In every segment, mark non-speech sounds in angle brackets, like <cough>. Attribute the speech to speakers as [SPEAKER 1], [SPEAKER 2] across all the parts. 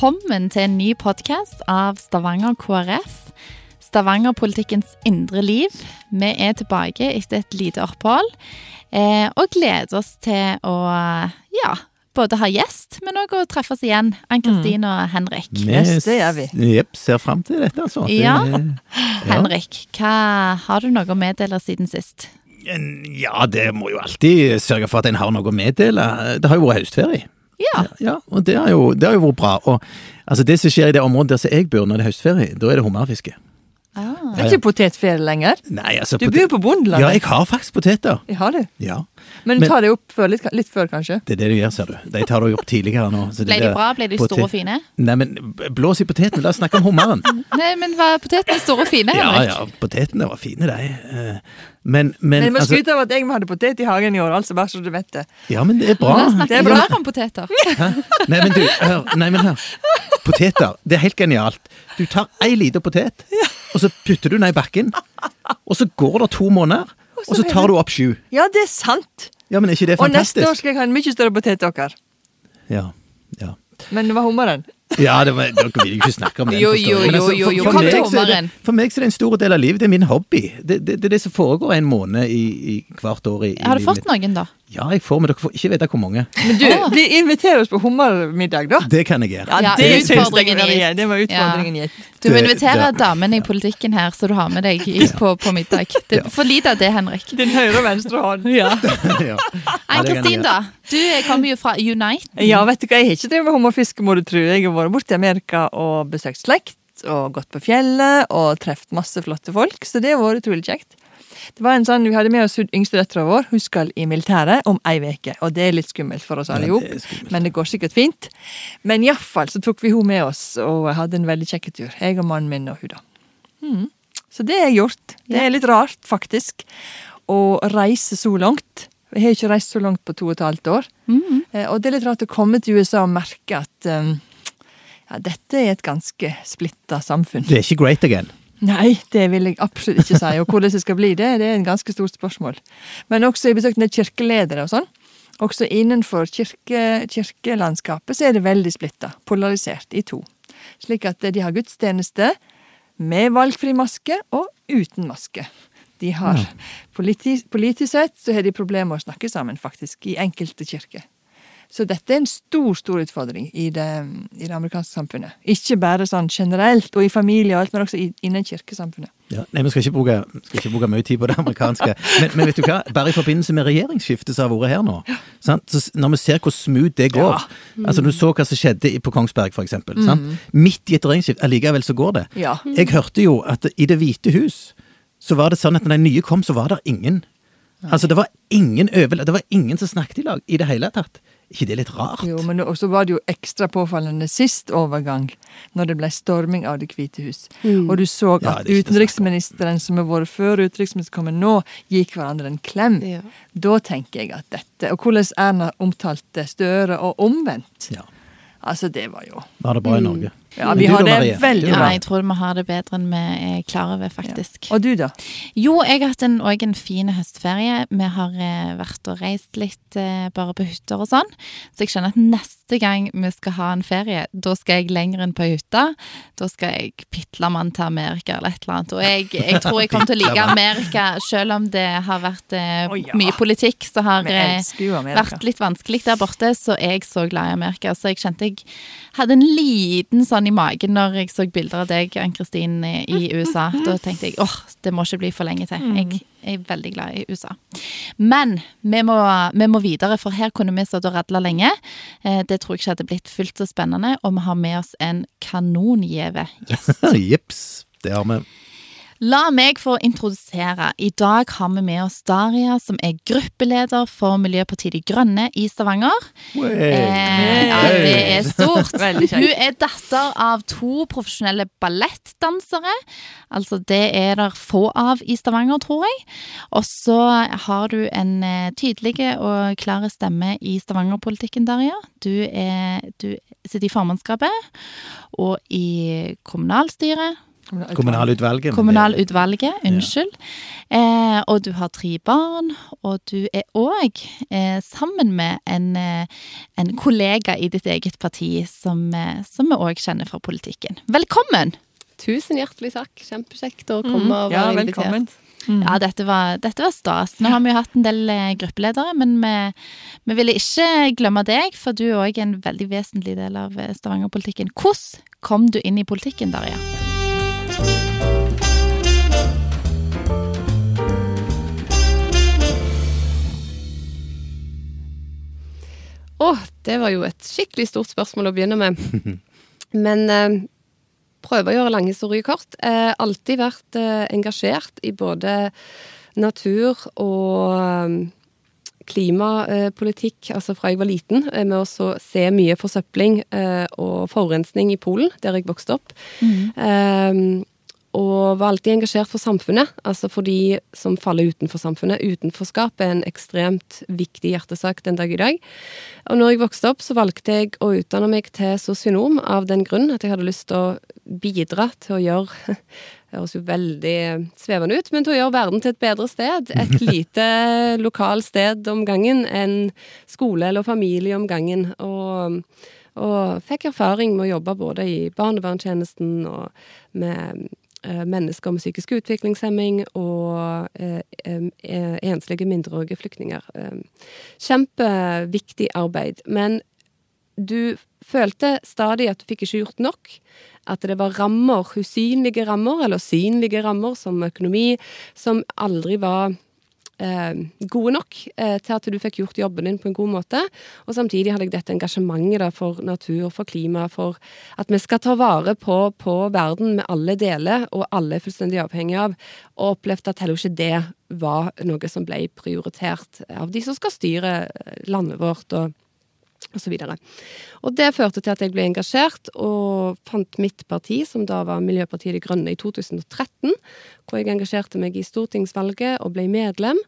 [SPEAKER 1] Velkommen til en ny podkast av Stavanger KrF. Stavanger-politikkens indre liv. Vi er tilbake etter et lite opphold eh, og gleder oss til å ja, både ha gjest, men òg å treffes igjen. Ann-Kristin og Henrik.
[SPEAKER 2] Yes, det gjør vi.
[SPEAKER 3] Jepp, ser fram til dette, altså.
[SPEAKER 1] Ja.
[SPEAKER 3] Det, <laughs>
[SPEAKER 1] Henrik, hva, har du noe å meddele siden sist?
[SPEAKER 3] ja, det må jo alltid sørge for at en har noe å meddele. Det har jo vært høstferie.
[SPEAKER 1] Ja.
[SPEAKER 3] Ja, og det har jo, det har jo vært bra. Og altså, det som skjer i det området der jeg bor når det er høstferie, da er det hummerfiske.
[SPEAKER 1] Ah.
[SPEAKER 2] Det er ikke potetferie lenger.
[SPEAKER 3] Nei, altså
[SPEAKER 2] Du bor jo på bondelandet.
[SPEAKER 3] Ja, jeg har faktisk poteter.
[SPEAKER 2] Jeg har du?
[SPEAKER 3] Ja.
[SPEAKER 2] Men du tar det opp før, litt, litt før, kanskje?
[SPEAKER 3] Det er det du gjør, ser du. De tar det opp tidligere nå. så
[SPEAKER 1] Ble de bra? Ble de store og fine?
[SPEAKER 3] Nei, men blås i potetene. La oss snakke om hummeren. <laughs>
[SPEAKER 1] Nei, men var potetene store og fine,
[SPEAKER 3] Ja,
[SPEAKER 1] Henrik?
[SPEAKER 3] ja, potetene var fine, de. Eh, Men, men
[SPEAKER 2] Men jeg må
[SPEAKER 3] altså,
[SPEAKER 2] skryte av at jeg hadde potet i hagen i år, altså bare så du vet det.
[SPEAKER 3] Ja, men det er bra.
[SPEAKER 1] La oss
[SPEAKER 2] Det
[SPEAKER 1] snakke
[SPEAKER 2] er bra.
[SPEAKER 1] mer om poteter.
[SPEAKER 3] Nei, men du, hør. Nei, men hør. Poteter, det er helt genialt. Du tar ei lita potet, og så putter du den i bakken. Og så går det to måneder, og så tar du opp sju.
[SPEAKER 2] Ja, det er sant!
[SPEAKER 3] Ja, men er ikke det
[SPEAKER 2] Og neste år skal jeg ha en mye større potet dere.
[SPEAKER 3] Ja, ja.
[SPEAKER 2] Men det var hummeren.
[SPEAKER 3] Ja, det var, dere vil ikke snakke om den.
[SPEAKER 1] Jo, jo,
[SPEAKER 3] jeg. Men altså,
[SPEAKER 1] jo, jo, jo. Kom
[SPEAKER 3] meg
[SPEAKER 1] til
[SPEAKER 3] så er det-
[SPEAKER 1] hummeren.
[SPEAKER 3] For meg så er det en stor del av livet. Det er min hobby. Det, det, det er det som foregår en måned i, i hvert år i, i
[SPEAKER 1] Har du fått noen, da?
[SPEAKER 3] Ja, jeg får, men dere får ikke vite hvor mange.
[SPEAKER 2] Men du,
[SPEAKER 1] Ah.
[SPEAKER 2] inviterer oss på hummermiddag, da.
[SPEAKER 3] Det kan jeg gjøre.
[SPEAKER 1] Ja,
[SPEAKER 2] det jeg
[SPEAKER 1] utfordringen
[SPEAKER 2] var
[SPEAKER 1] gitt.
[SPEAKER 2] det. Det var utfordringen gitt.
[SPEAKER 1] Du må invitere damene i politikken her, så du har med deg på, på middag. Det er for lite av det, Henrik.
[SPEAKER 2] Din høyre og venstre hånd. <laughs> Ja. <laughs>
[SPEAKER 3] ja.
[SPEAKER 1] Ann-Kristin, da. Du kommer jo fra Unite.
[SPEAKER 2] ja, vet du hva, jeg har ikke drevet med hummerfiske, må du tro. Jeg har vært borte i Amerika og besøkt slekt, og gått på fjellet, og truffet masse flotte folk, så det har vært utrolig kjekt. Det var en sånn, Vi hadde med oss yngste dattera vår. Hun skal i militæret om ei uke. Og det er litt skummelt for oss alle
[SPEAKER 3] er skummelt.
[SPEAKER 2] men det går sikkert fint. Men iallfall så tok vi hun med oss og hadde en veldig kjekk tur. Jeg og mannen min og hun, da. Mm. Så det jeg gjort. Det er litt rart, faktisk, å reise så langt. Jeg har ikke reist så langt på to og et halvt år.
[SPEAKER 1] Mm
[SPEAKER 2] Eh, Og det er litt rart å komme til USA og merke at um, ja, dette er et ganske splitta samfunn.
[SPEAKER 3] Det er ikke great again.
[SPEAKER 2] Nei, det vil jeg absolutt ikke si. Og hvordan det skal bli, det, det er en ganske stort spørsmål. Men også jeg besøkte til kirkeledere og sånn. Også innenfor kirke, kirkelandskapet så er det veldig splitta, polarisert i to. Slik at de har gudstjeneste med valgfri maske og uten maske. De har politi, Politisk sett så har de problemer med å snakke sammen, faktisk, i enkelte kirker. Så dette er en stor, stor utfordring i det, i det amerikanske samfunnet. Ikke bare sånn generelt og i familie og alt, men også innen kirkesamfunnet.
[SPEAKER 3] Ja, nei, Vi skal ikke, bruke, skal ikke bruke mye tid på det amerikanske. Men, men vet du hva? Bare i forbindelse med regjeringsskiftet som har vært her nå. Sant? Så når vi ser hvor smooth det går Altså Du så hva som skjedde på Kongsberg, for eksempel. Midt i et regjeringsskift, Allikevel så går det.
[SPEAKER 2] Ja.
[SPEAKER 3] Jeg hørte jo at i Det hvite hus så var det sånn at når de nye kom, så var det ingen. Altså Det var ingen over, det var ingen som snakket i lag i det hele tatt. ikke det er litt rart?
[SPEAKER 2] Jo, men også var det jo ekstra påfallende sist overgang, når det ble storming av Det hvite hus. Og du så at
[SPEAKER 3] det
[SPEAKER 2] utenriksministeren som har vært før, utenriksministeren kommer nå, gikk hverandre en klem.
[SPEAKER 4] Ja.
[SPEAKER 2] Da tenker jeg at dette Og hvordan Erna omtalte Støre, og omvendt.
[SPEAKER 3] Ja.
[SPEAKER 2] Altså, det var jo
[SPEAKER 3] Var det bra i Norge?
[SPEAKER 2] Ja, vi har det veldig
[SPEAKER 3] bra.
[SPEAKER 1] Ja, jeg tror vi har det bedre enn vi er klar over, faktisk.
[SPEAKER 2] Og du, da?
[SPEAKER 1] Jo, jeg har hatt en, også en fin høstferie. Vi har eh, vært og reist litt eh, bare på hytter og sånn. Så jeg skjønner at neste gang vi skal ha en ferie, da skal jeg lenger enn på hytta. Da skal jeg pitle mann til Amerika eller et eller annet. Og jeg, jeg tror jeg kommer til å like Amerika, selv om det har vært eh,
[SPEAKER 2] oh, ja.
[SPEAKER 1] mye politikk, så har eh, vært litt vanskelig der borte, så er jeg så glad i Amerika. Så jeg kjente jeg hadde en liten sånn i magen når jeg så bilder av deg, Ann-Kristin, i USA. <laughs> Da tenkte jeg åh, det må ikke bli for lenge til. Jeg er veldig glad i USA. Men vi må, vi må videre, for her kunne vi stått og radla lenge. Eh, Det tror jeg ikke hadde blitt fullt så spennende, og vi har med oss en kanongjeve <laughs> gjest.
[SPEAKER 3] Jips, det har vi.
[SPEAKER 1] La meg få introdusere. I dag har vi med oss Daria, som er gruppeleder for Miljøpartiet De Grønne i Stavanger. Eh, ja, det er stort. <laughs> Hun er datter av to profesjonelle ballettdansere. Altså, det er der få av i Stavanger, tror jeg. Og så har du en eh, tydelig og klar stemme i Stavanger-politikken, Daria. Du, er, du sitter i formannskapet og i kommunalstyret.
[SPEAKER 3] Kommunalutvalget.
[SPEAKER 1] Kommunalutvalget, unnskyld. Eh, og du har tre barn, og du er òg eh, sammen med en, eh, en kollega i ditt eget parti som, eh, som vi òg kjenner fra politikken. Velkommen!
[SPEAKER 4] Tusen hjertelig takk. Kjempekjekt å komme og
[SPEAKER 2] Ja,
[SPEAKER 4] være invitert.
[SPEAKER 2] velkommen.
[SPEAKER 1] Ja, dette var, dette var stas. Nå har vi jo hatt en del eh, gruppeledere, men vi, vi ville ikke glemme deg, for du er òg en veldig vesentlig del av Stavanger-politikken. Hvordan kom du inn i politikken, Darja?
[SPEAKER 4] Å, det var jo et skikkelig stort spørsmål å begynne med. <laughs> Men eh, prøve å gjøre lang historie kort. Eh, alltid vært eh, engasjert i både natur og eh, klimapolitikk, altså fra jeg var liten, eh, med å se mye forsøpling eh, og forurensning i Polen, der jeg vokste opp. Eh, og var alltid engasjert for samfunnet, altså for de som faller utenfor samfunnet. Utenforskap er en ekstremt viktig hjertesak den dag i dag. Og når jeg vokste opp, så valgte jeg å utdanne meg til sosionom av den grunn at jeg hadde lyst til å bidra til å gjøre Det <laughs> høres jo veldig svevende ut, men til å gjøre verden til et bedre sted. Et <laughs> lite lokal sted om gangen. En skole eller familie om gangen. Og, og fikk erfaring med å jobbe både i barnevernstjenesten og med mennesker med psykisk utviklingshemming og eh, eh, enslige mindreårige flyktninger. Eh, Kjempeviktig arbeid. Men du følte stadig at du fikk ikke gjort nok. At det var rammer, usynlige rammer, eller synlige rammer, som økonomi, som aldri var eh, gode nok eh, til at du fikk gjort jobben din på en god måte. Og samtidig hadde jeg dette engasjementet da, for natur, for klima, for at vi skal ta vare på, på verden med alle deler, og alle er fullstendig avhengig av. Og opplevde at heller ikke det var noe som ble prioritert av de som skal styre landet vårt. og og så. Og det førte til at jeg ble engasjert, og fant mitt parti, som da var Miljøpartiet De Grønne, i 2013. Hvor jeg engasjerte meg i stortingsvalget og ble medlem.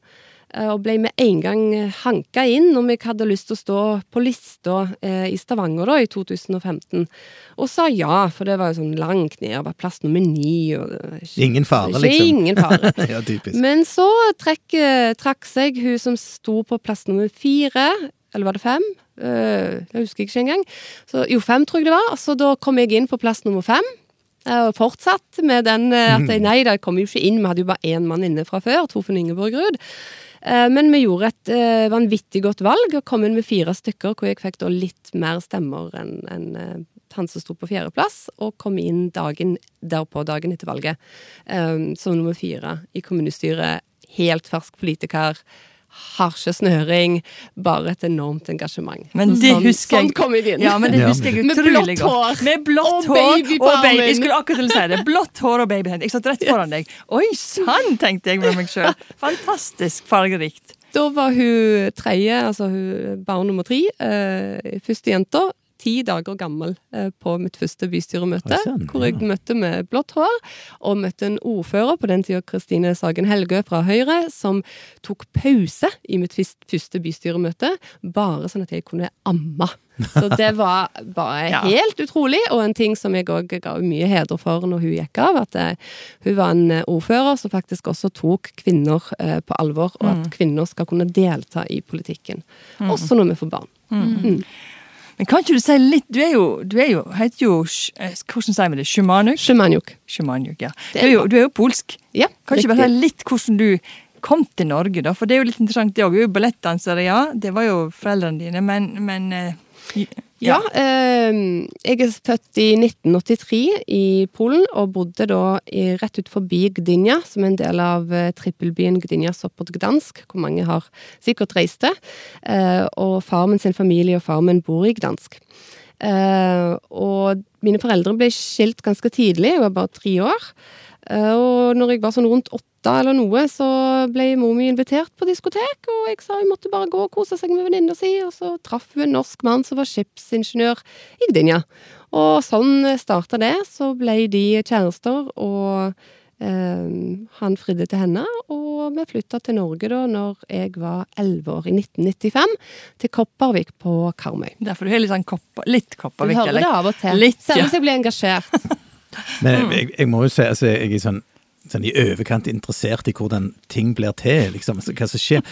[SPEAKER 4] eh, Og ble med en gang hanka inn om jeg hadde lyst til å stå på lista eh, i Stavanger da, i 2015. Og sa ja, for det var jo sånn langt ned, var plass nummer ni. Og, ikke-
[SPEAKER 3] Ingen fare,
[SPEAKER 4] ikke
[SPEAKER 3] liksom.
[SPEAKER 4] Ingen fare. <laughs>
[SPEAKER 3] ja, typisk.
[SPEAKER 4] Men så trekk, trakk seg hun som sto på plass nummer fire, eller var det fem? Eh, det husker jeg ikke engang. Så, jo, fem tror jeg det var. Så da kom jeg inn på plass nummer fem. Og fortsatt med den eh, at jeg, nei, da kom jeg jo ikke inn, vi hadde jo bare én mann inne fra før, Torfinn Ingeborg Ruud. Eh, Men vi gjorde et vanvittig godt valg og kom inn med fire stykker, hvor jeg fikk da litt mer stemmer enn eh, han som sto på fjerdeplass, og kom inn dagen derpå, dagen etter valget, som nummer fire i kommunestyret. Helt fersk politiker. Har ikke snøring, bare et enormt engasjement.
[SPEAKER 2] Men det
[SPEAKER 4] sånn,
[SPEAKER 2] husker jeg.
[SPEAKER 4] Sånn kom jeg inn.
[SPEAKER 2] Ja, men det
[SPEAKER 3] Ja.
[SPEAKER 2] husker jeg utrolig godt.
[SPEAKER 4] hår.
[SPEAKER 2] Med blått
[SPEAKER 4] Og
[SPEAKER 2] hår og baby. Jeg skulle akkurat til å si det. Blått hår og babyhend. Jeg satt rett foran deg. Oi sann, tenkte jeg med meg sjøl. Fantastisk fargerikt.
[SPEAKER 4] Da var hun tredje, altså hun barn nummer tre, eh, første jenta, ti dager gammel eh, på mitt første bystyremøte.
[SPEAKER 3] Oi, sann,
[SPEAKER 4] hvor jeg
[SPEAKER 3] ja.
[SPEAKER 4] møtte med blått hår, og møtte en ordfører på den tida, Kristine Sagen Helgø fra Høyre, som tok pause i mitt første bystyremøte, bare sånn at jeg kunne amme. Så det <laughs> var bare
[SPEAKER 2] Ja.
[SPEAKER 4] helt utrolig, og en ting som jeg òg ga mye heder for når hun gikk av, at eh, hun var en eh, ordfører som faktisk også tok kvinner på alvor, og at kvinner skal kunne delta i politikken. Også når vi får barn.
[SPEAKER 2] Men kan ikke du si litt Du er jo, du er jo heter jo eh, Hvordan sier vi det? Sjumanuk?
[SPEAKER 4] Sjumanjuk.
[SPEAKER 2] Sjumanjuk, ja. Du
[SPEAKER 4] er
[SPEAKER 2] jo, du er jo polsk.
[SPEAKER 4] Ja,
[SPEAKER 2] Kan ikke bare si litt hvordan du kom til Norge, da? For det er jo litt interessant, det òg. Du er jo ballettdanser, ja. Det var jo foreldrene dine, men, men eh,
[SPEAKER 4] Ja, eh, jeg er født i 1983 i Polen, og bodde da i, rett ut forbi Gdynia, som er en del av eh, trippelbyen Gdynia Sopot Gdansk, hvor mange har sikkert reist til. Eh, og far min sin familie og far min bor i Gdansk. Eh, og mine foreldre ble skilt ganske tidlig, jeg var bare tre år. Eh, og når jeg var sånn rundt åtte eller noe, så ble mor mi invitert på diskotek, og jeg sa hun måtte bare gå og kose seg med venninna si, og så traff hun en norsk mann som var skipsingeniør i Gdynia. Og sånn starta det. Så ble de kjærester, og han fridde til henne, og vi flytta til Norge da når jeg var elleve år, i 1995, til Kopervik på Karmøy.
[SPEAKER 2] Derfor du har litt sånn kopper, litt
[SPEAKER 4] Du
[SPEAKER 2] Kopervik.
[SPEAKER 4] hører det av og til.
[SPEAKER 2] Litt, ja.
[SPEAKER 4] Selv om jeg blir engasjert. <laughs>
[SPEAKER 3] Men jeg, jeg må jo si altså, jeg er sånn, sånn i overkant interessert i hvordan ting blir til, liksom, altså, hva som skjer.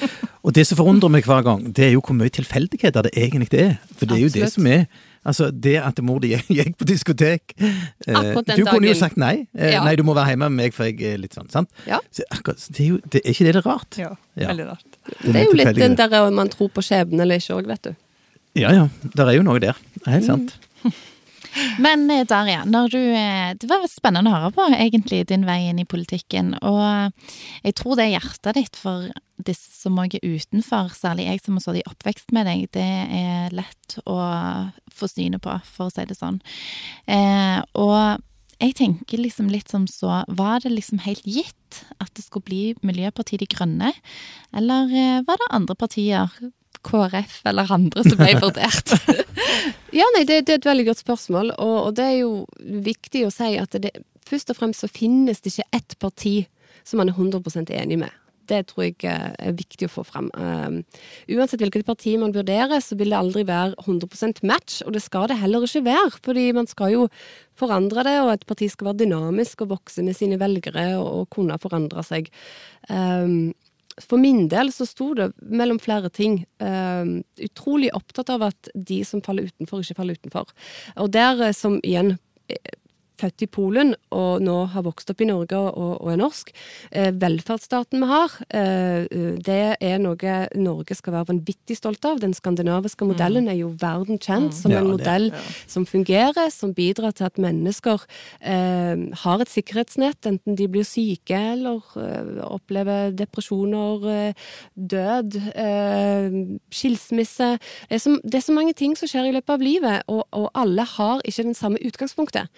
[SPEAKER 3] Og det som forundrer meg hver gang, det er jo hvor mye tilfeldigheter det egentlig er. For det er jo det som er Altså, det at mor di <laughs> gikk på diskotek eh,
[SPEAKER 4] Akkurat den
[SPEAKER 3] Du kunne jo sagt nei. Eh,
[SPEAKER 4] Ja.
[SPEAKER 3] Nei, du må være hjemme med meg, for jeg er litt sånn, sant?
[SPEAKER 4] Ja.
[SPEAKER 3] Så akkurat, det er jo det, Er ikke det litt rart?
[SPEAKER 2] Ja, veldig rart.
[SPEAKER 4] Det er jo litt den der om man tror på skjebnen eller ikke òg, vet du.
[SPEAKER 3] Ja ja, der er jo noe der. Det er Helt sant. <laughs>
[SPEAKER 1] Men Daria, Darja, du, eh, det var spennende å høre på egentlig din vei inn i politikken. Og jeg tror det er hjertet ditt for disse som òg er utenfor, særlig jeg som har stått i oppvekst med deg, det er lett å få synet på, for å si det sånn. Eh, og jeg tenker liksom litt som så, var det liksom helt gitt at det skulle bli Miljøpartiet De Grønne? Eller eh, var det andre partier, KrF eller andre, som ble vurdert? <laughs>
[SPEAKER 4] Ja, nei, det, det er et veldig godt spørsmål, og, og det er jo viktig å si at det, først og fremst så finnes det ikke ett parti som man er 100% enig med. Det tror jeg eh, er viktig å få frem. Um, uansett hvilket parti man vurderer, så vil det aldri være 100% match, og det skal det heller ikke være. Fordi man skal jo forandre det, og et parti skal være dynamisk og vokse med sine velgere og, og kunne forandre seg. Um, for min del så sto det mellom flere ting. Uh, utrolig opptatt av at de som faller utenfor, ikke faller utenfor. Og der eh, som igjen eh, født i Polen og nå har vokst opp i Norge og, og er norsk. Eh, velferdsstaten vi har, eh, det er noe Norge skal være vanvittig stolt av. Den skandinaviske modellen er jo verdenskjent som
[SPEAKER 3] Ja,
[SPEAKER 4] en
[SPEAKER 3] det-
[SPEAKER 4] modell som fungerer, som bidrar til at mennesker eh, har et sikkerhetsnett, enten de blir syke eller eh, opplever depresjoner, eh, død, eh, skilsmisse. Det er, så, det er så mange ting som skjer i løpet av livet, og, og alle har ikke den samme utgangspunktet.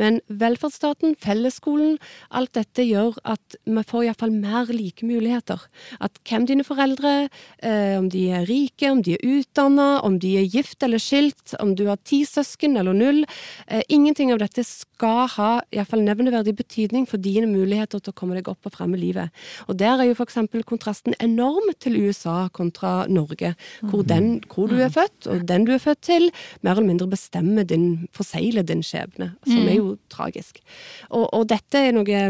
[SPEAKER 4] Men velferdsstaten, fellesskolen, alt dette gjør at vi får iallfall mer like muligheter. At hvem dine foreldre, eh, om de er rike, om de er utdanna, om de er gift eller skilt, om du har ti søsken eller null, eh, ingenting av dette skal ha iallfall nevneverdig betydning for dine muligheter til å komme deg opp og frem i livet. Og der er jo f.eks. kontrasten enorm til USA kontra Norge, hvor, den, hvor du er født, og den du er født til, mer eller mindre bestemmer din, forsegler din skjebne, som er jo tragisk. Og, og dette er noe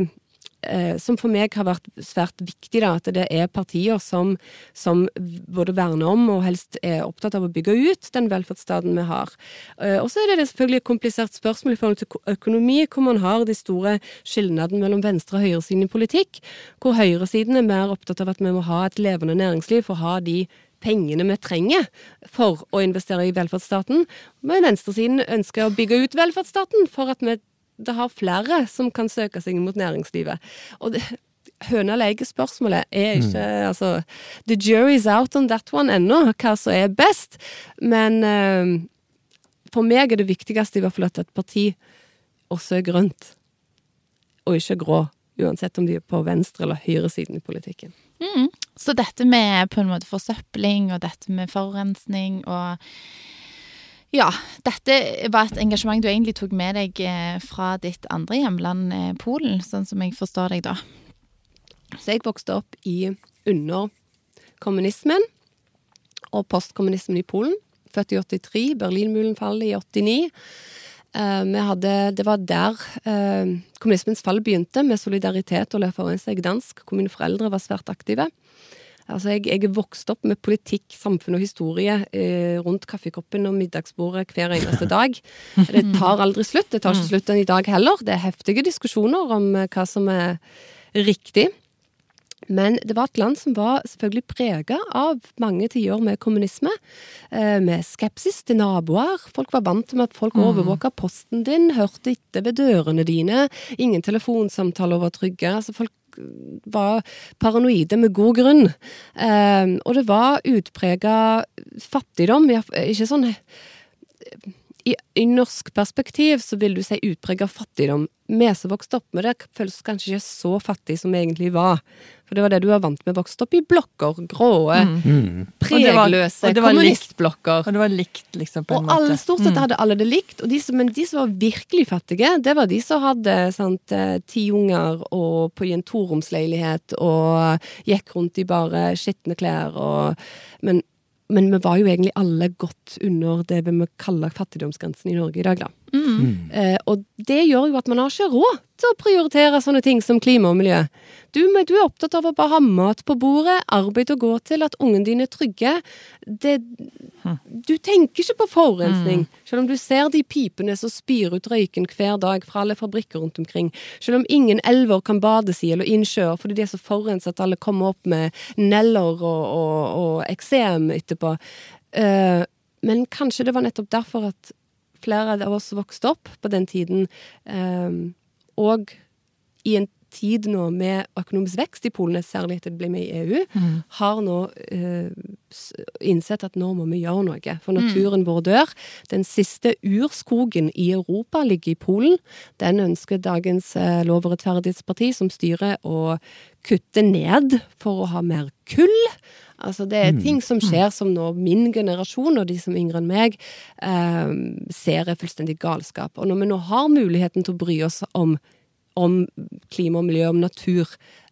[SPEAKER 4] som for meg har vært svært viktig, da, at det er partier som, som både verner om og helst er opptatt av å bygge ut den velferdsstaten vi har. Eh, og så er det selvfølgelig et komplisert spørsmål i forhold til økonomi, hvor man har de store skilnadene mellom venstre- og høyresiden i politikk, hvor høyresiden er mer opptatt av at vi må ha et levende næringsliv for å ha de pengene vi trenger for å investere i velferdsstaten, men venstresiden ønsker å bygge ut velferdsstaten for at vi det har flere som kan søke seg mot næringslivet. Og det, høna leker spørsmålet er ikke altså, The jury's out on that one ennå, hva som er best. Men eh, for meg er det viktigste i hvert fall at et parti også er grønt, og ikke grå. Uansett om de er på venstre- eller høyresiden i politikken.
[SPEAKER 1] Så dette med på en måte forsøpling og dette med forurensning og Ja, dette var et engasjement du egentlig tok med deg eh, fra ditt andre hjemland, eh, Polen, sånn som jeg forstår deg da.
[SPEAKER 4] Så jeg vokste opp i under kommunismen og postkommunismen i Polen. Født i 83, Berlinmuren faller i 89. Eh, hadde, det var der kommunismens fall begynte, med solidaritet og La seg dansk, hvor mine foreldre var svært aktive. Altså, jeg, jeg er vokst opp med politikk, samfunn og historie eh, rundt kaffekoppen og middagsbordet hver eneste dag. <laughs> Det tar aldri slutt. Det tar ikke slutt i dag heller. Det er heftige diskusjoner om eh, hva som er riktig. Men det var et land som var selvfølgelig prega av mange tiår med kommunisme. Eh, med skepsis til naboer. Folk var vant med at folk overvåka posten din, hørte etter ved dørene dine. Ingen telefonsamtaler var trygge. altså folk var paranoide med god grunn. Eh, og det var utprega fattigdom. Ikke sånn i, I norsk perspektiv så vil du si utprega fattigdom. Vi som vokste opp med det, føles kanskje ikke så fattig som vi egentlig var. For det var det du var vant med. Vokste opp i blokker. Gråe,
[SPEAKER 3] Mm.
[SPEAKER 2] Og det var-
[SPEAKER 4] pregløse
[SPEAKER 2] og
[SPEAKER 4] kommunistblokker.
[SPEAKER 2] Og det var likt, liksom, på en
[SPEAKER 4] Og alle,
[SPEAKER 2] måte.
[SPEAKER 4] stort sett hadde alle det likt, og de som, men de som var virkelig fattige, det var de som hadde sant, eh, ti unger og på i en toromsleilighet og gikk rundt i bare skitne klær og Men, men vi var jo egentlig alle godt under det vi må kalle fattigdomsgrensen i Norge i dag, da. Eh, og det gjør jo at man har ikke råd til å prioritere sånne ting som klima og miljø. Du, du er opptatt av å bare ha mat på bordet, arbeid å gå til, at ungene dine er trygge. Det, du tenker ikke på forurensning, selv om du ser de pipene som spyr ut røyken hver dag fra alle fabrikker rundt omkring. Selv om ingen elver kan bades i eller innsjøer fordi de er så forurenset at alle kommer opp med neller og, og, og eksem etterpå. Eh, men kanskje det var nettopp derfor at flere av oss vokste opp på den tiden, eh, og i en tid nå med økonomisk vekst i Polen, særlig etter det ble med i EU, har nå eh, innsett at nå må vi gjøre noe. For naturen vår dør. Den siste urskogen i Europa ligger i Polen. Den ønsker dagens eh, Lov- og rettferdighetsparti, som styrer, å kutte ned for å ha mer kull. Altså Det er ting som skjer som nå min generasjon og de som er yngre enn meg eh, ser er fullstendig galskap. Og når vi nå har muligheten til å bry oss om, om klima og miljø, om natur,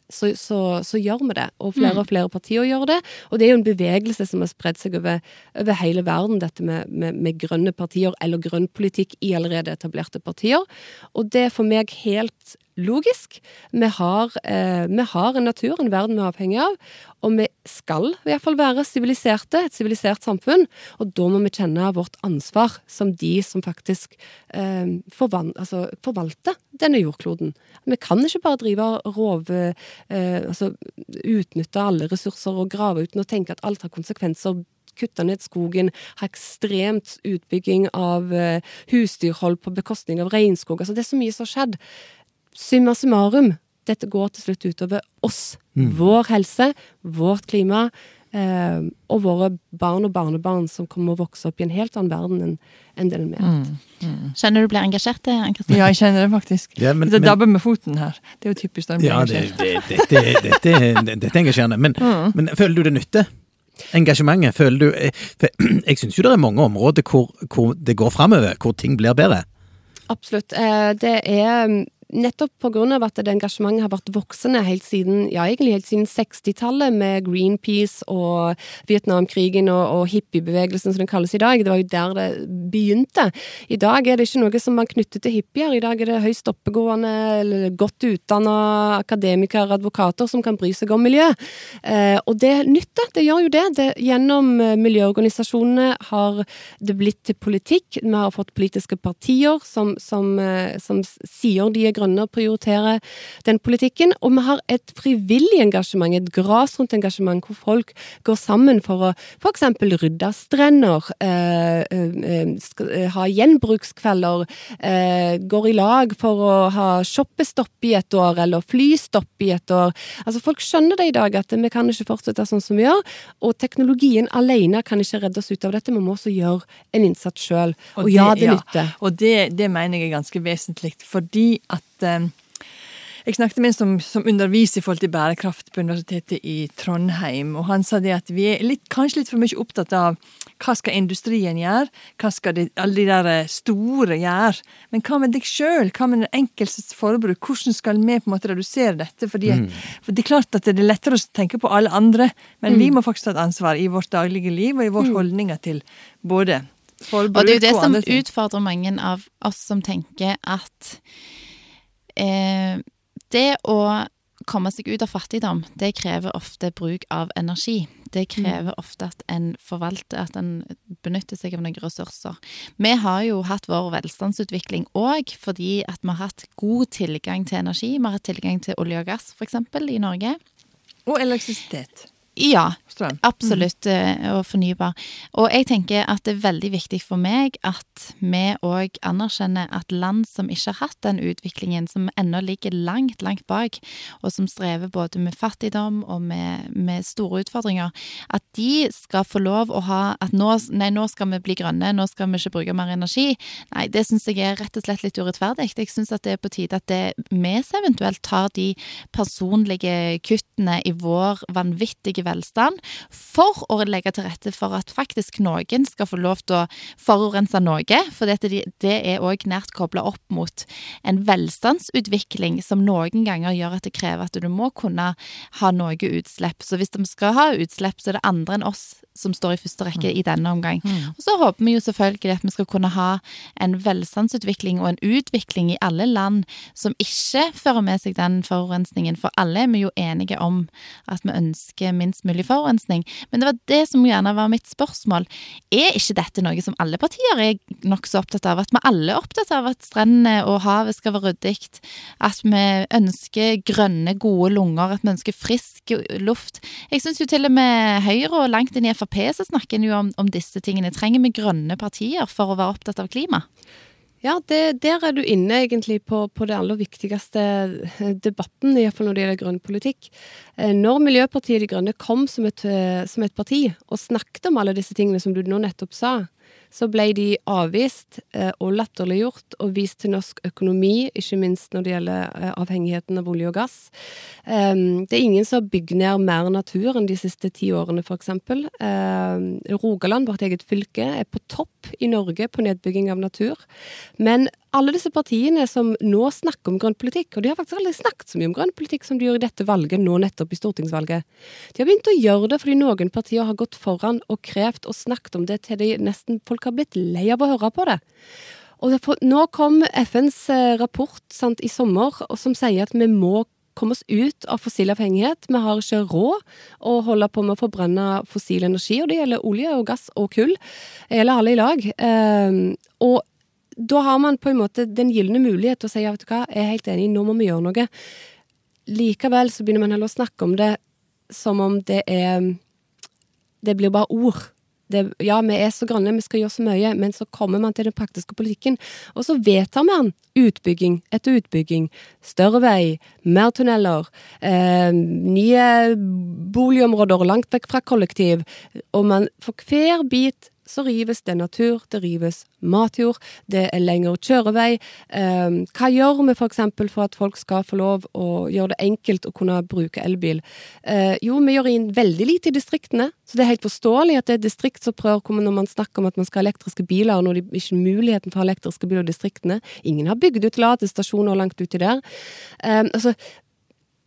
[SPEAKER 4] så, så, så gjør vi det. Og flere og flere partier gjør det. Og det er jo en bevegelse som har spredd seg over, over hele verden, dette med, med, med grønne partier, eller grønn politikk i allerede etablerte partier. Og det er for meg helt logisk. Vi har, eh, vi har en natur, en verden vi er avhengig av, og vi skal i hvert fall være siviliserte, et sivilisert samfunn. Og da må vi kjenne vårt ansvar som de som faktisk eh, forvan, altså, forvalter denne jordkloden. Vi kan ikke bare drive rove, eh, altså utnytte alle ressurser og grave uten å tenke at alt har konsekvenser kutte ned skogen, ha ekstremt utbygging av eh, husdyrhold på bekostning av regnskog. Altså, det er så mye som har skjedd. Summa summarum, dette går til slutt utover oss. Vår helse, vårt klima, eh, og våre barn og barnebarn som kommer å vokse opp i en helt annen verden enn en den vi har hatt.
[SPEAKER 1] Kjenner du blir engasjert, Ann-Kristin?
[SPEAKER 2] Ja, jeg kjenner det faktisk.
[SPEAKER 3] Ja, men-
[SPEAKER 2] det dabber med foten her. Det er jo typisk da en blir
[SPEAKER 3] Ja, det,
[SPEAKER 2] engasjert.
[SPEAKER 3] det, dette, dette, dette, dette er engasjerende. Men, men føler du det nytter? Engasjementet? Føler du eh, for <clears throat> Jeg syns jo det er mange områder hvor, hvor det går framover, hvor ting blir bedre.
[SPEAKER 4] Absolutt. Eh, Det er mm, nettopp av at det engasjementet har vært voksende helt siden ja, siden 60-tallet, med Greenpeace og Vietnamkrigen og, og hippiebevegelsen, som den kalles i dag. Det var jo der det begynte. I dag er det ikke noe som man knytter til hippier. I dag er det høyst oppegående, eller godt utdanna akademikere, advokater, som kan bry seg om miljø. Eh, og det nytter. Det gjør jo det. det gjennom eh, miljøorganisasjonene har det blitt til politikk. Vi har fått politiske partier som, som, eh, som sier de er grønne og prioriterer den politikken. Og vi har et frivillig engasjement, et grasrotengasjement, hvor folk går sammen for å f.eks. rydde strender, eh, eh, eh, ha gjenbrukskvelder, eh, går i lag for å ha shoppestopp i et år, eller flystopp i et år. Altså Folk skjønner det i dag, at vi kan ikke fortsette sånn som vi gjør. Og teknologien alene kan ikke redde oss ut av dette, vi må også gjøre en innsats sjøl. Og, ja, det nytter.
[SPEAKER 2] Og det, det mener jeg er ganske vesentlig, fordi at eh, jeg snakket med en som, som underviser i forhold til bærekraft på Universitetet i Trondheim, og han sa det at vi er litt, kanskje litt for mye opptatt av hva skal industrien gjøre, hva skal de, alle de der eh, store gjøre, men hva med deg sjøl, hva med den enkeltes forbruk, hvordan skal vi på en måte redusere dette? Fordi at, for Det er klart at det er lettere å tenke på alle andre, men vi må faktisk ta et ansvar i vårt daglige liv og i våre holdninger til både forbruk
[SPEAKER 1] Og andre ting. Og det er jo det som utfordrer mange av oss som tenker at eh, det å komme seg ut av fattigdom, det krever ofte bruk av energi. Det krever ofte at en forvalter, at en benytter seg av noen ressurser. Vi har jo hatt vår velstandsutvikling òg fordi at vi har hatt god tilgang til energi. Vi har hatt tilgang til olje og gass, f.eks. i Norge.
[SPEAKER 2] Og elektrisitet.
[SPEAKER 1] Ja,
[SPEAKER 2] Strøm.
[SPEAKER 1] Absolutt, Mm. og fornybar. Og jeg tenker at det er veldig viktig for meg at vi òg anerkjenner at land som ikke har hatt den utviklingen, som ennå ligger langt, langt bak, og som strever både med fattigdom og med, med store utfordringer, at de skal få lov å ha At nå, nei, nå skal vi bli grønne, nå skal vi ikke bruke mer energi. Nei, det syns jeg er rett og slett litt urettferdig. Jeg syns at det er på tide at det, vi eventuelt tar de personlige kuttene i vår vanvittige velstand for å legge til rette for at faktisk noen skal få lov til å forurense noe. For det er òg nært kobla opp mot en velstandsutvikling som noen ganger gjør at det krever at du må kunne ha noe utslipp. Så hvis de skal ha utslipp, så er det andre enn oss som står i første rekke i denne omgang. Og så håper vi jo selvfølgelig at vi skal kunne ha en velstandsutvikling og en utvikling i alle land som ikke fører med seg den forurensningen, for alle er vi jo enige om at vi ønsker minst mulig forurensning. Men det var det som gjerne var mitt spørsmål. Er ikke dette noe som alle partier er nokså opptatt av? At vi alle er opptatt av at strendene og havet skal være ryddig? At vi ønsker grønne, gode lunger? At vi ønsker frisk luft? Jeg syns jo til og med Høyre og langt inn i Frp så snakker en jo om, om disse tingene. Trenger vi grønne partier for å være opptatt av klima?
[SPEAKER 4] Ja, det, der er du inne egentlig på, på det aller viktigste debatten, iallfall når det gjelder grønn politikk. Eh, når Miljøpartiet De Grønne kom som et, eh, som et parti og snakket om alle disse tingene som du nå nettopp sa, så ble de avvist eh, og latterliggjort og vist til norsk økonomi, ikke minst når det gjelder eh, avhengigheten av olje og gass. Um, det er ingen som har bygd ned mer natur enn de siste ti årene, f.eks. Um, Rogaland, vårt eget fylke, er på topp i Norge på nedbygging av natur. Men alle disse partiene som nå snakker om grønn politikk, og de har faktisk aldri snakket så mye om grønn politikk som de gjør i dette valget, nå nettopp i stortingsvalget. De har begynt å gjøre det fordi noen partier har gått foran og krevd og snakket om det til de nesten folk har blitt lei av å høre på det. Og det, nå kom FNs eh, rapport sant, i sommer som sier at vi må komme oss ut av fossil avhengighet. Vi har ikke råd å holde på med å forbrenne fossil energi, og det gjelder olje og gass og kull. Det gjelder alle i lag. Um, og da har man på en måte den gylne mulighet til å si ja, vet du hva, jeg er helt enig, nå må vi gjøre noe. Likevel så begynner man heller å snakke om det som om det er Det blir bare ord. Det, ja, vi er så grønne, vi skal gjøre så mye, men så kommer man til den praktiske politikken, og så vedtar man utbygging etter utbygging. Større vei, mer tunneler, eh, nye boligområder langt vekk fra kollektiv, og man for hver bit så rives det natur, det rives matjord, det er lengre kjørevei. Eh, hva gjør vi f.eks. For, for at folk skal få lov å gjøre det enkelt å kunne bruke elbil? Eh, jo, vi gjør inn veldig lite i distriktene, så det er helt forståelig at det er distriktsopprør når man snakker om at man skal ha elektriske biler, når det ikke er muligheten for å ha elektriske biler i distriktene. Ingen har bygd ut ladestasjoner langt uti der. Eh, altså,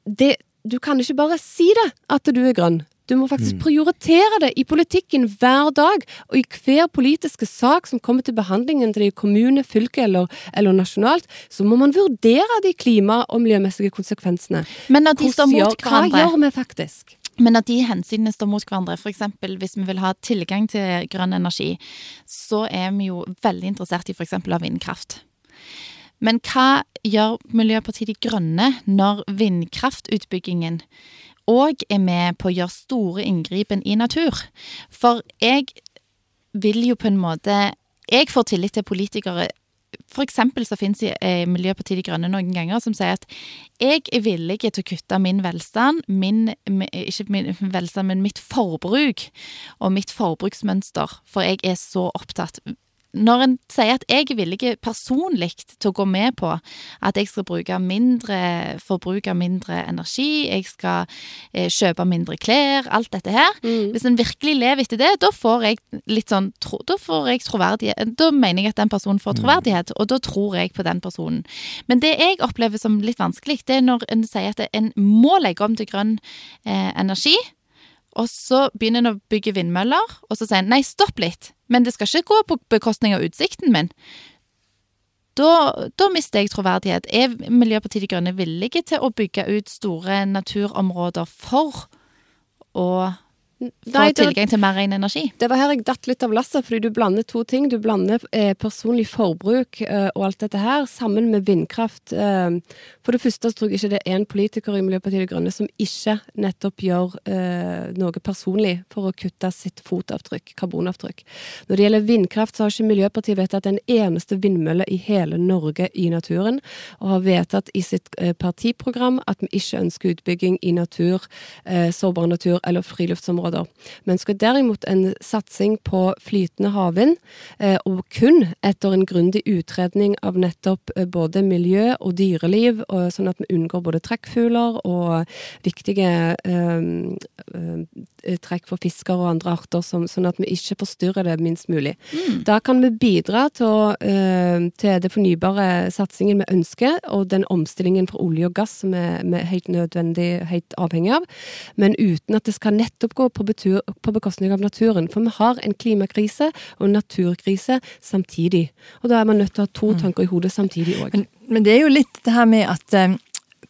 [SPEAKER 4] det, du kan ikke bare si det, at du er grønn. Du må faktisk
[SPEAKER 3] Mm.
[SPEAKER 4] prioritere det i politikken hver dag, og i hver politiske sak som kommer til behandlingen til det i kommune, fylke eller, eller nasjonalt, så må man vurdere de klima- og miljømessige konsekvensene.
[SPEAKER 1] Men at de
[SPEAKER 4] Hvordan
[SPEAKER 1] står mot
[SPEAKER 4] hverandre. Hva gjør vi faktisk?
[SPEAKER 1] Men at de hensynene står mot hverandre, f.eks. hvis vi vil ha tilgang til grønn energi, så er vi jo veldig interessert i f.eks. av vindkraft. Men hva gjør Miljøpartiet De Grønne når vindkraftutbyggingen òg er med på å gjøre store inngripen i natur? For jeg vil jo på en måte Jeg får tillit til politikere for eksempel så finnes i Miljøpartiet De Grønne noen ganger som sier at jeg er villig til å kutte min velstand, min, ikke min velstand, men mitt forbruk og mitt forbruksmønster, for jeg er så opptatt når en sier at jeg er villig personlig til å gå med på at jeg skal bruke mindre, forbruke mindre energi, jeg skal eh, kjøpe mindre klær, alt dette her Hvis en virkelig lever etter det, da får jeg litt sånn tro, Da får jeg troverdighet Da mener jeg at den personen får troverdighet, og da tror jeg på den personen. Men det jeg opplever som litt vanskelig, det er når en sier at en må legge om til grønn eh, energi. Og så begynner en å bygge vindmøller, og så sier en nei, stopp litt, men det skal ikke gå på bekostning av utsikten min. Da, da mister jeg troverdighet. Er Miljøpartiet De Grønne villige til å bygge ut store naturområder for å
[SPEAKER 4] Nei, det,
[SPEAKER 1] tilgang til mer ren energi?
[SPEAKER 4] det var her jeg datt litt av lasset, fordi du blander to ting. Du blander eh, personlig forbruk eh, og alt dette her sammen med vindkraft. Eh, for det første så tror jeg ikke det er én politiker i Miljøpartiet De Grønne som ikke nettopp gjør eh, noe personlig for å kutte sitt fotavtrykk, karbonavtrykk. Når det gjelder vindkraft, så har ikke Miljøpartiet vedtatt en eneste vindmølle i hele Norge i naturen, og har vedtatt i sitt eh, partiprogram at vi ikke ønsker utbygging i natur, eh, sårbar natur eller friluftsområder. Vi skal derimot en satsing på flytende havvind, eh, og kun etter en grundig utredning av nettopp eh, både miljø og dyreliv, sånn at vi unngår både trekkfugler og viktige eh, eh, trekk for fisker og andre arter, sånn at vi ikke forstyrrer det minst mulig. Da kan vi bidra til, å, eh, til det fornybare satsingen vi ønsker, og den omstillingen fra olje og gass som vi er helt nødvendig, helt avhengig av, men uten at det skal nettopp gå på på, betur, på bekostning av naturen. For vi har en klimakrise og en naturkrise samtidig. Og da er man nødt til å ha to tanker i hodet samtidig òg.
[SPEAKER 2] Men, men det er jo litt det her med at eh,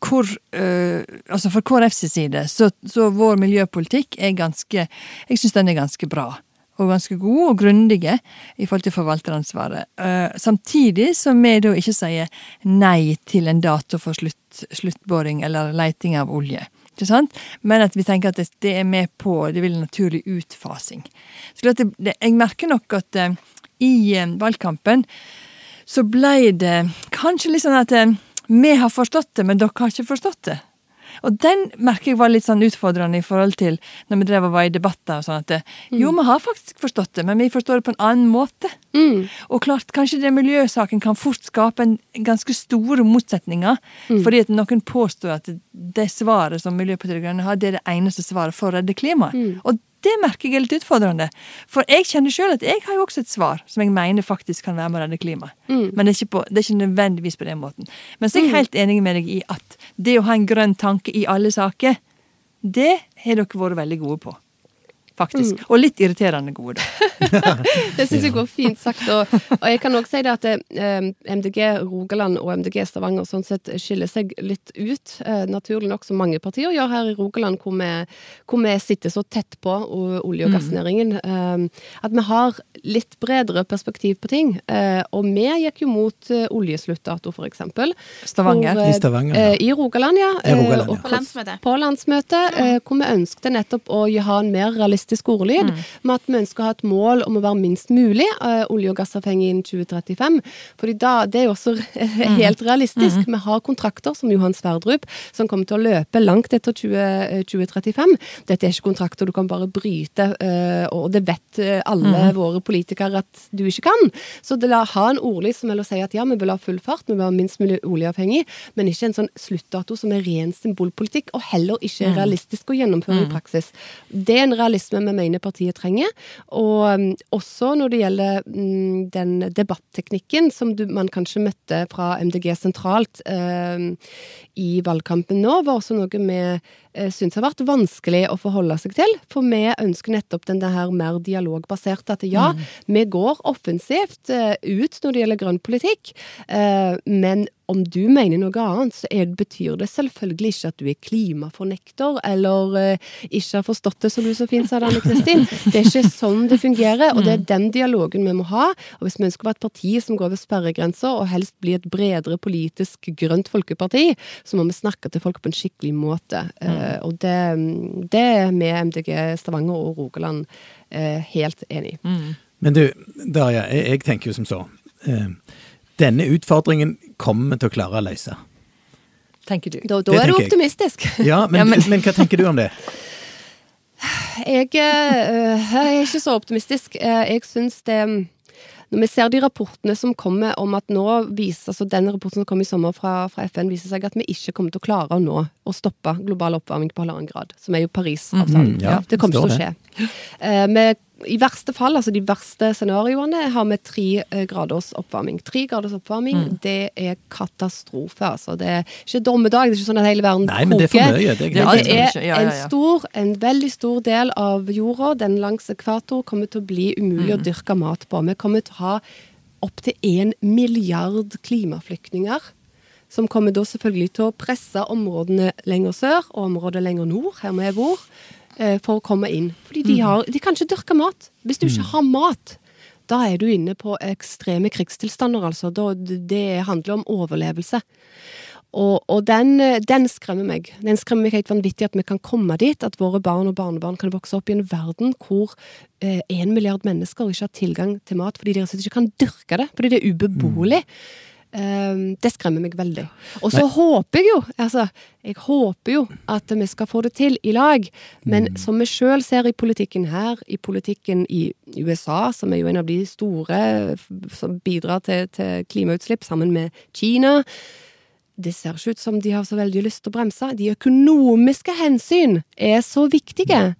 [SPEAKER 2] hvor eh, Altså for KrFs side, så, så vår miljøpolitikk er ganske Jeg syns den er ganske bra. Og ganske god og grundige i forhold til forvalteransvaret. Eh, samtidig som vi da ikke sier nei til en dato for slutt, sluttboring eller leiting av olje. Ikke sant? Men at vi tenker at det, er med på Det vil en naturlig utfasing. Så det, det, jeg merker nok at uh, i uh, valgkampen så ble det kanskje litt sånn at uh, vi har forstått det, men dere har ikke forstått det. Og den merker jeg var litt sånn utfordrende i forhold til når vi drev og var i debatter. og sånn at det, Jo, vi har faktisk forstått det, men vi forstår det på en annen måte.
[SPEAKER 4] Mm.
[SPEAKER 2] Og klart, kanskje det miljøsaken kan fort skape en ganske store motsetninger. Fordi at noen påstår at det svaret som Miljøpartiet De Grønne har, det er det eneste svaret for å redde klimaet. Og det merker jeg er litt utfordrende. For jeg kjenner sjøl at jeg har jo også et svar som jeg mener faktisk kan være med å redde klimaet. Men det er, ikke på, det er ikke nødvendigvis på den måten. Men så er jeg helt enig med deg i at det å ha en grønn tanke i alle saker, det har dere vært veldig gode på. Faktisk. Og litt irriterende gode, da. <laughs>
[SPEAKER 4] Det syns jeg går fint sagt. Og, og jeg kan også si det at eh, MDG Rogaland og MDG Stavanger sånn sett skiller seg litt ut, eh, naturlig nok, som mange partier gjør her i Rogaland, hvor vi, hvor vi sitter så tett på olje- og gassnæringen. Eh, at vi har litt bredere perspektiv på ting. Eh, og vi gikk jo mot eh, oljesluttdato, for eksempel.
[SPEAKER 2] Stavanger.
[SPEAKER 4] Hvor, eh,
[SPEAKER 3] I Stavanger, ja.
[SPEAKER 4] eh, I Rogaland, ja.
[SPEAKER 3] I Rogaland,
[SPEAKER 4] Eh, og
[SPEAKER 3] ja.
[SPEAKER 1] På landsmøtet.
[SPEAKER 4] på landsmøtet, eh, hvor vi ønsket nettopp å ha en mer realistisk ordlyd.
[SPEAKER 2] Mm.
[SPEAKER 4] Med at vi ønsker å ha et mål om å være minst mulig uh, olje- og gassavhengig innen 2035. Fordi da, det er jo også <laughs>
[SPEAKER 2] Mm.
[SPEAKER 4] helt realistisk. Vi har kontrakter som Johan Sverdrup, som kommer til å løpe langt etter 20, eh, 2035. Dette er ikke kontrakter du kan bare bryte, uh, og det vet eh, alle
[SPEAKER 2] Mm.
[SPEAKER 4] våre politikere at du ikke kan. Så det la ha en ordlyd som å si at ja, vi vil ha full fart, vi vil være minst mulig oljeavhengig, men ikke en sånn sluttdato som er ren symbolpolitikk, og heller ikke er realistisk å gjennomføre i praksis. Det er en realisme vi mener partiet trenger. Og um, også når det gjelder mm, den debatteknikken som du, man kanskje møtte fra MDG sentralt eh, i valgkampen nå, var også noe med syns har vært vanskelig å forholde seg til. For vi ønsker nettopp den der her mer dialogbaserte. At ja, vi går offensivt uh, ut når det gjelder grønn politikk, uh, men om du mener noe annet, så er, betyr det selvfølgelig ikke at du er klimafornekter, eller uh, ikke har forstått det, som du så fint sa, Anne Kristin. Det er ikke sånn det fungerer, og det er den dialogen vi må ha. Og hvis vi ønsker å være et parti som går over sperregrenser, og helst bli et bredere politisk grønt folkeparti, så må vi snakke til folk på en skikkelig måte. Eh, og det, det er vi, MDG Stavanger og Rogaland, eh, helt enig i.
[SPEAKER 3] Men du, Darja, jeg, jeg tenker jo som så. Eh, denne utfordringen kommer vi til å klare å løse.
[SPEAKER 2] Tenker du.
[SPEAKER 4] Da, da er du optimistisk. <laughs>
[SPEAKER 3] Ja, men,
[SPEAKER 2] Ja, men-
[SPEAKER 3] men hva tenker du om det? <sighs>
[SPEAKER 4] Jeg, eh, jeg er ikke så optimistisk. Eh, Jeg syns det Når vi ser de rapportene som kommer om at nå viser altså Den rapporten som kom i sommer fra, fra FN, viser seg at vi ikke kommer til å klare å nå å stoppe global oppvarming på halvannen grad, som er jo Parisavtalen.
[SPEAKER 3] Mm, ja,
[SPEAKER 4] det kommer ikke til å skje. Uh, I verste fall, altså de verste scenarioene, har vi tre eh, graders oppvarming. Tre graders oppvarming,
[SPEAKER 3] Mm.
[SPEAKER 4] det er katastrofe, altså. Det er ikke dommedag, det er ikke sånn at hele verden koker.
[SPEAKER 3] Nei, men det er for mye. Det er greit.
[SPEAKER 4] Det er
[SPEAKER 2] Ja, ja,
[SPEAKER 4] en stor, en veldig stor del av jorda, den langs ekvator, kommer til å bli umulig
[SPEAKER 2] Mm.
[SPEAKER 4] å dyrke mat på. Vi kommer til å ha opptil én milliard klimaflyktninger. Som kommer da selvfølgelig til å presse områdene lenger sør og området lenger nord, her vi bor, for å komme inn. Fordi
[SPEAKER 2] Mm.
[SPEAKER 4] de, har, de kan ikke dyrke mat. Hvis du ikke har mat, da er du inne på ekstreme krigstilstander, altså. Det handler om overlevelse. Og, og den, eh, den skremmer meg. Den skremmer meg helt vanvittig at vi kan komme dit, at våre barn og barnebarn kan vokse opp i en verden hvor én milliard mennesker ikke har tilgang til mat fordi de ikke kan dyrke det, fordi det er ubeboelig. Eh, det skremmer meg veldig. Og så håper jeg jo, altså, jeg håper jo at vi skal få det til i lag. Men som vi sjøl ser i politikken her, i politikken i USA, som er jo en av de store som bidrar til, til klimautslipp, sammen med Kina det ser ikke ut som de har så veldig lyst til å bremse. De økonomiske hensyn er så viktige.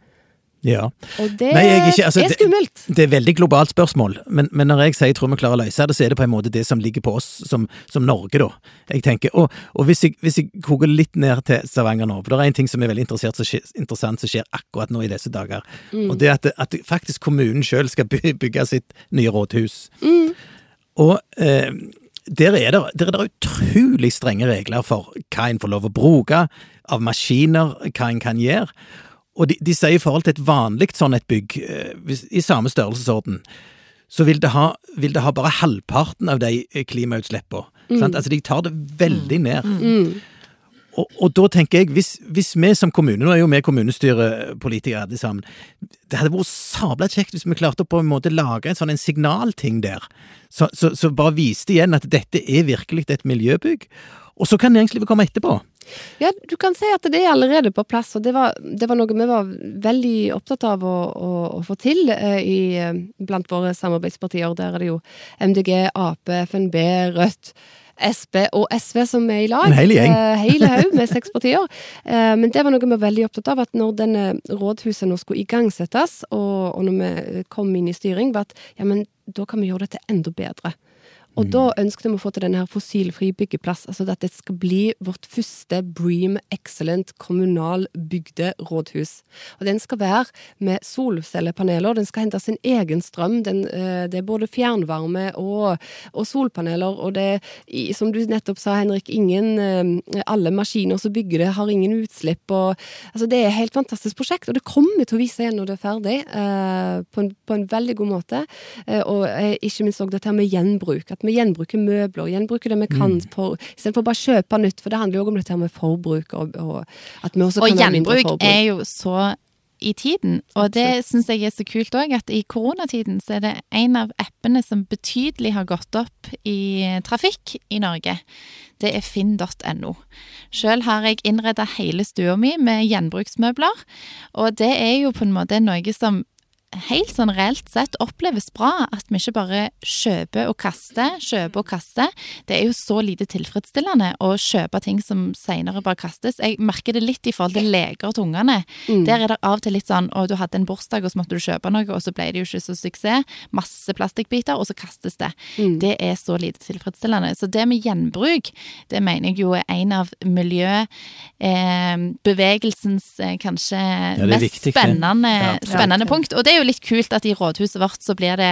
[SPEAKER 3] Ja.
[SPEAKER 4] Og det
[SPEAKER 3] Nei, jeg er ikke- altså,
[SPEAKER 4] er skummelt.
[SPEAKER 3] Det er et veldig globalt spørsmål, men, men når jeg sier jeg tror vi klarer å løse det, så er det på en måte det som ligger på oss som, som Norge, da. Jeg tenker, Og, og hvis, jeg, hvis jeg koker litt ned til Stavanger nå, for det er en ting som er veldig som skjer, interessant som skjer akkurat nå i disse dager, og det er at, at faktisk kommunen sjøl skal bygge sitt nye rådhus. Og eh, der er, det, der er det utrolig strenge regler for hva en får lov å bruke av maskiner, hva en kan gjøre. Og de, de sier i forhold til et vanlig sånn et bygg, eh, i samme størrelsesorden, så vil det ha, vil det ha bare halvparten av de eh, klimautslippene. sant? Altså de tar det veldig ned. Og, og da tenker jeg, hvis, hvis vi som kommune, nå er jo vi kommunestyrepolitikere alle sammen, det hadde vært sabla kjekt hvis vi klarte å på en måte lage en sånn en signalting der, så, så, så bare viste igjen at dette er virkelig et miljøbygg. Og så kan næringslivet komme etterpå.
[SPEAKER 4] Ja, du kan si at det er allerede på plass, og det var, det var noe vi var veldig opptatt av å, å, å få til eh, i, eh, blant våre samarbeidspartier. Der er det jo MDG, Ap, FNB, Rødt. SB og SV som er i lag.
[SPEAKER 3] En hel gjeng.
[SPEAKER 4] Eh, hele haug med <laughs> seks partier. Eh, men det var noe vi var veldig opptatt av, at når denne rådhuset nå skulle igangsettes, og, og når vi kom inn i styring, var at ja, men da kan vi gjøre dette enda bedre. Og da ønsket vi å få til denne her fossilfri byggeplass. Altså at det skal bli vårt første Bream Excellent kommunal bygde rådhus. Og den skal være med solcellepaneler. Den skal hente sin egen strøm. Den, eh, det er både fjernvarme og, og solpaneler. Og det er, som du nettopp sa, Henrik, ingen eh, Alle maskiner som bygger det, har ingen utslipp. Og, altså det er et helt fantastisk prosjekt, og det kommer til å vise igjen når det er ferdig. eh, på, en, på en veldig god måte. Eh, og ikke minst også dette med gjenbruk. At vi gjenbruker møbler, gjenbruker det vi kan, for, istedenfor bare å kjøpe nytt. For det handler jo også om dette her med forbruk, og, og at vi også
[SPEAKER 1] Og
[SPEAKER 4] kan ha mindre
[SPEAKER 1] gjenbruk
[SPEAKER 4] forbruk.
[SPEAKER 1] er jo så i tiden, og det syns jeg er så kult òg, at i koronatiden så er det en av appene som betydelig har gått opp i trafikk i Norge. Det er finn.no. Sjøl har jeg innreda hele stua mi med gjenbruksmøbler, og det er jo på en måte noe som helt sånn reelt sett oppleves bra. At vi ikke bare kjøper og kaster, kjøper og kaster. Det er jo så lite tilfredsstillende å kjøpe ting som senere bare kastes. Jeg merker det litt i forhold til leker til ungene.
[SPEAKER 4] Mm.
[SPEAKER 1] Der er det av og til litt sånn å, du hadde en bursdag, og så måtte du kjøpe noe, og så ble det jo ikke så suksess. Masse plastikkbiter, og så kastes det.
[SPEAKER 4] Mm.
[SPEAKER 1] Det er så lite tilfredsstillende. Så det med gjenbruk, det mener jeg jo er en av miljøbevegelsens eh, kanskje
[SPEAKER 3] det er
[SPEAKER 1] mest
[SPEAKER 3] viktig,
[SPEAKER 1] spennende,
[SPEAKER 3] Ja.
[SPEAKER 1] spennende
[SPEAKER 2] Ja,
[SPEAKER 1] punkt. Og det er jo litt kult at i rådhuset vårt så blir det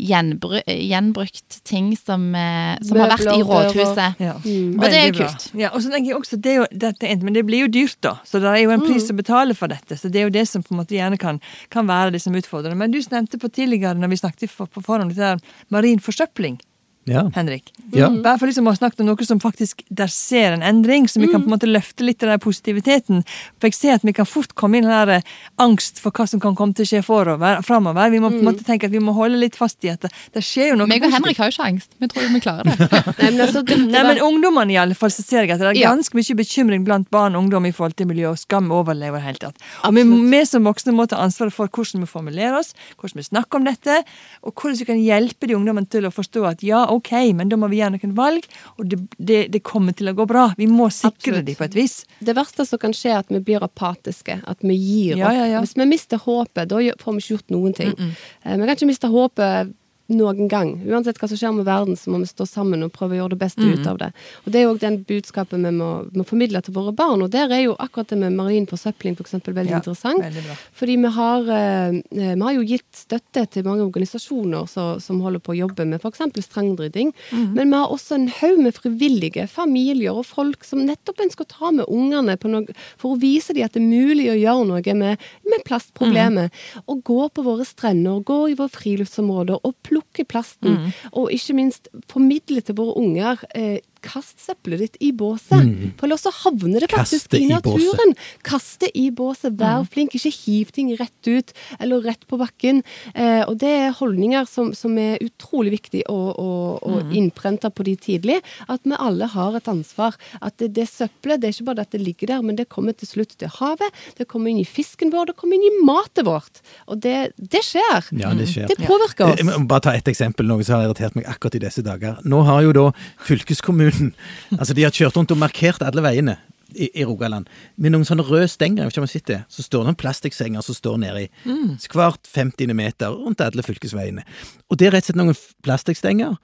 [SPEAKER 1] gjenbru gjenbrukt ting som, eh, som har vært i rådhuset.
[SPEAKER 2] Ja.
[SPEAKER 4] Mm.
[SPEAKER 1] Og det er
[SPEAKER 2] jo
[SPEAKER 1] kult.
[SPEAKER 2] Ja, og så tenker jeg også, det er jo, dette, men det blir jo dyrt, da. Så det er jo en pris å betale for dette. Så det er jo det som på en måte gjerne kan, kan være det som utfordrer. Men du nevnte på tidligere, når vi snakket på forhånd, dette marin forsøpling.
[SPEAKER 3] Ja.
[SPEAKER 2] Henrik.
[SPEAKER 3] Ja.
[SPEAKER 2] Bare for liksom å snakke om noe som faktisk der ser en endring, så vi kan på en måte løfte litt av den positiviteten. For jeg ser at vi kan fort komme inn i den der eh, angst for hva som kan komme til å skje forover, framover. Vi må på en måte tenke at vi må holde litt fast i at det, det skjer jo noe
[SPEAKER 1] Meg og Henrik har jo ikke angst. Vi tror jo vi klarer det. <laughs>
[SPEAKER 4] Nei, men altså, det, det
[SPEAKER 2] Nei, men ungdommene i alle fall, så ser jeg at det er ganske mye bekymring blant barn og ungdom i forhold til miljø, og skal vi overleve i det hele tatt. Og vi, vi som voksne må ta ansvaret for hvordan vi formulerer oss, hvordan vi snakker om dette, og hvordan vi kan hjelpe de ungdommene til å forstå at ja, ok, men da må vi gjøre noen valg, og det, det, det kommer til å gå bra. Vi må sikre dem på et vis.
[SPEAKER 4] det verste som kan skje, er at vi blir apatiske. At vi gir opp.
[SPEAKER 2] ja, ja.
[SPEAKER 4] Hvis vi mister håpet, da får vi ikke gjort noen ting. Eh, Vi kan ikke miste håpet noen gang. Uansett hva som skjer med verden, så må vi stå sammen og prøve å gjøre det beste ut av det. Og Det er jo den budskapet vi må, må formidle til våre barn. Og der er jo akkurat det med marin forsøpling for eksempel, veldig
[SPEAKER 2] Ja,
[SPEAKER 4] interessant.
[SPEAKER 2] veldig.
[SPEAKER 4] Fordi vi har, eh, vi har jo gitt støtte til mange organisasjoner så, som holder på å jobbe med f.eks. strandrydding. Men vi har også en haug med frivillige, familier og folk som nettopp ønsker å ta med ungene på noe, for å vise dem at det er mulig å gjøre noe med, med plastproblemet. Og gå på våre strender, gå i våre friluftsområder og plukke plasten. Og ikke minst formidle til våre unger eh, Kast søppelet ditt i båset, for ellers så havner det faktisk
[SPEAKER 3] Kaste
[SPEAKER 4] i
[SPEAKER 3] i
[SPEAKER 4] naturen. Kast det i båset, vær flink, ikke hiv ting rett ut eller rett på bakken. Eh, og det er holdninger som, som er utrolig viktig å, å, å innprente på de tidlig. At vi alle har et ansvar. At det, det søppelet, det er ikke bare at det ligger der, men det kommer til slutt til havet. Det kommer inn i fisken vår, det kommer inn i matet vårt. Og det, det skjer.
[SPEAKER 3] Ja, det skjer.
[SPEAKER 4] Det påvirker
[SPEAKER 3] Jeg
[SPEAKER 4] oss.
[SPEAKER 3] må bare ta ett eksempel, noe som har irritert meg akkurat i disse dager. Nå har jo da fylkeskommunen Altså, de har kjørt rundt og markert alle veiene. i, i Rogaland, med noen sånne røde stenger, jeg vet ikke om jeg sitter, så står det noen plastikksenger som står nedi hvert 50 meter rundt alle fylkesveiene. Og det er rett og slett noen plastikkstenger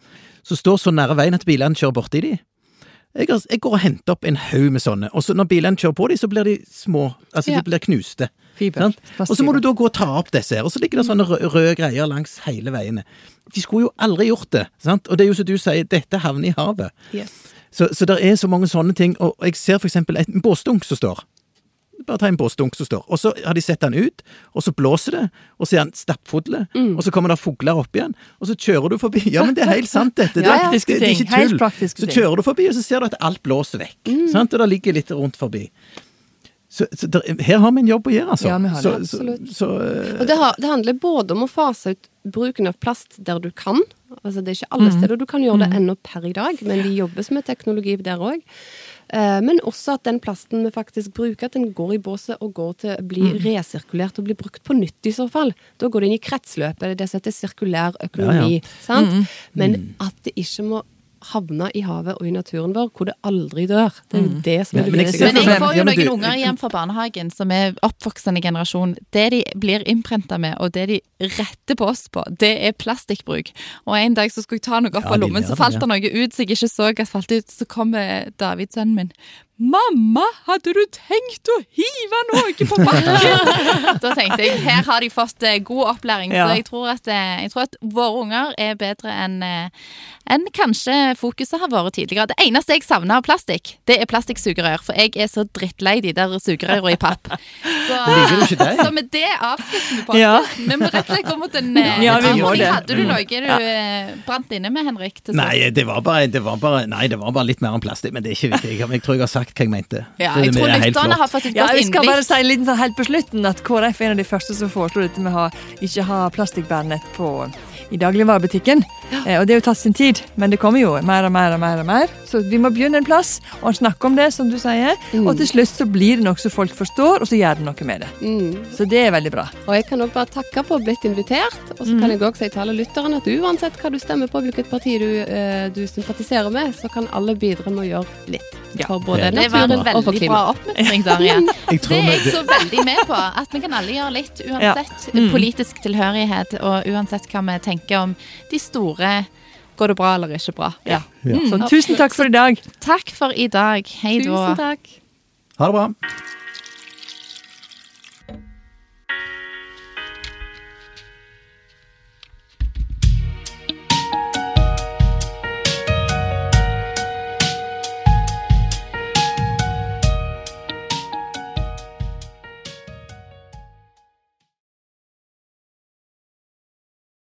[SPEAKER 3] som står så nære veien at bilene kjører borti de. Jeg, jeg går og henter opp en haug med sånne, og så når bilene kjører på de, så blir de små, altså
[SPEAKER 1] Ja.
[SPEAKER 3] de blir knuste. Og så må du da gå og ta opp disse her, og så ligger det sånne røde, greier langs hele veiene. De skulle jo aldri gjort det, sant? og det er jo som du sier, dette havner i havet.
[SPEAKER 4] Yes.
[SPEAKER 3] Så, så det er så mange sånne ting, og jeg ser for eksempel en båsdunk som står. Bare ta en båsdunk som står, og så har de sett den ut, og så blåser det, og så er den stappfull, og så kommer det fugler opp igjen, og så kjører du forbi. Ja, men det er helt sant, dette. Det, <laughs>
[SPEAKER 2] Ja, Det,
[SPEAKER 3] det, det er ikke tull. Så kjører du forbi, og så ser du at alt blåser vekk. Sant? Og det ligger litt rundt forbi. Så, så der, her har vi en jobb å gjøre, altså.
[SPEAKER 2] Ja, vi har det,
[SPEAKER 3] så,
[SPEAKER 4] absolutt.
[SPEAKER 3] Så, så, eh,
[SPEAKER 4] Og det, har, det handler både om å fase ut bruken av plast der du kan. Altså Det er ikke alle steder du kan gjøre det ennå per i dag, men de jobbes med teknologi der òg. Eh, men også at den plasten vi faktisk bruker, at den går i båset og går til å bli resirkulert og blir brukt på nytt i så fall. Da går det inn i kretsløpet, det som heter sirkulær økonomi. Sant? Men at det ikke må havne i havet og i naturen vår, hvor det aldri dør. Det er jo det som er det viktigste.
[SPEAKER 1] Men jeg får jo noen unger hjem fra barnehagen som er oppvoksende generasjon. Det de blir innprenta med, og det de retter på oss på, det er plastikkbruk. Og en dag så skulle jeg ta noe opp av lommen, så falt det noe ut som jeg ikke så at falt ut. Så kommer David, sønnen min. Mamma, hadde du tenkt å hive noe på bakken? <laughs> da tenkte jeg, her har de fått eh, god opplæring.
[SPEAKER 2] Ja.
[SPEAKER 1] Så jeg tror, at, eh, jeg tror at våre unger er bedre enn en enn kanskje fokuset har vært tidligere. Det eneste jeg savner av plastikk, det er plastikksugerør. For jeg er så drittlei de der sugerørene i papp. <laughs> Så, så med det avslutter vi på.
[SPEAKER 2] Ja.
[SPEAKER 1] Vi må rett og slett gå mot en eh,
[SPEAKER 2] Ja.
[SPEAKER 1] Hadde du noe du ja. brant inne med, Henrik? til?
[SPEAKER 3] Nei, det var, bare, det, var bare, nei, det var bare litt mer enn plastikk, men det er ikke viktig. Jeg tror jeg har sagt hva jeg mente.
[SPEAKER 1] Ja, jeg
[SPEAKER 3] det
[SPEAKER 1] tror
[SPEAKER 3] er
[SPEAKER 1] lytterne har fått et
[SPEAKER 2] Ja, jeg skal bare si en liten sånn helt på slutten at KrF er en av de første som foreslo dette med å ha, ikke ha plastikkbærenett på i dagligvarebutikken. Eh, og det har jo tatt sin tid, men det kommer jo mer og mer og mer. og mer. Så vi må begynne en plass og snakke om det, som du sier. Og til slutt så blir det noe som folk forstår, og så gjør det noe med det.
[SPEAKER 4] Mm.
[SPEAKER 2] Så det er veldig bra.
[SPEAKER 4] Og jeg kan også bare takke for å ha blitt invitert. Og så kan jeg også si til alle lytterne at uansett hva du stemmer på, hvilket parti du, eh, du sympatiserer med, så kan alle bidra med å gjøre litt.
[SPEAKER 2] Ja.
[SPEAKER 4] For både
[SPEAKER 1] Det var en
[SPEAKER 4] naturen og for
[SPEAKER 1] veldig bra
[SPEAKER 4] klimaet.
[SPEAKER 1] oppmuntring, Darja. <laughs> Det er jeg så veldig med på. At vi kan alle gjøre litt, uansett politisk tilhørighet, og uansett hva vi tenker om de store Går det bra eller ikke bra?
[SPEAKER 2] Ja.
[SPEAKER 1] Mm.
[SPEAKER 2] Så tusen takk for i dag.
[SPEAKER 1] Takk for i dag. Hei da.
[SPEAKER 4] Tusen takk.
[SPEAKER 3] Ha det bra.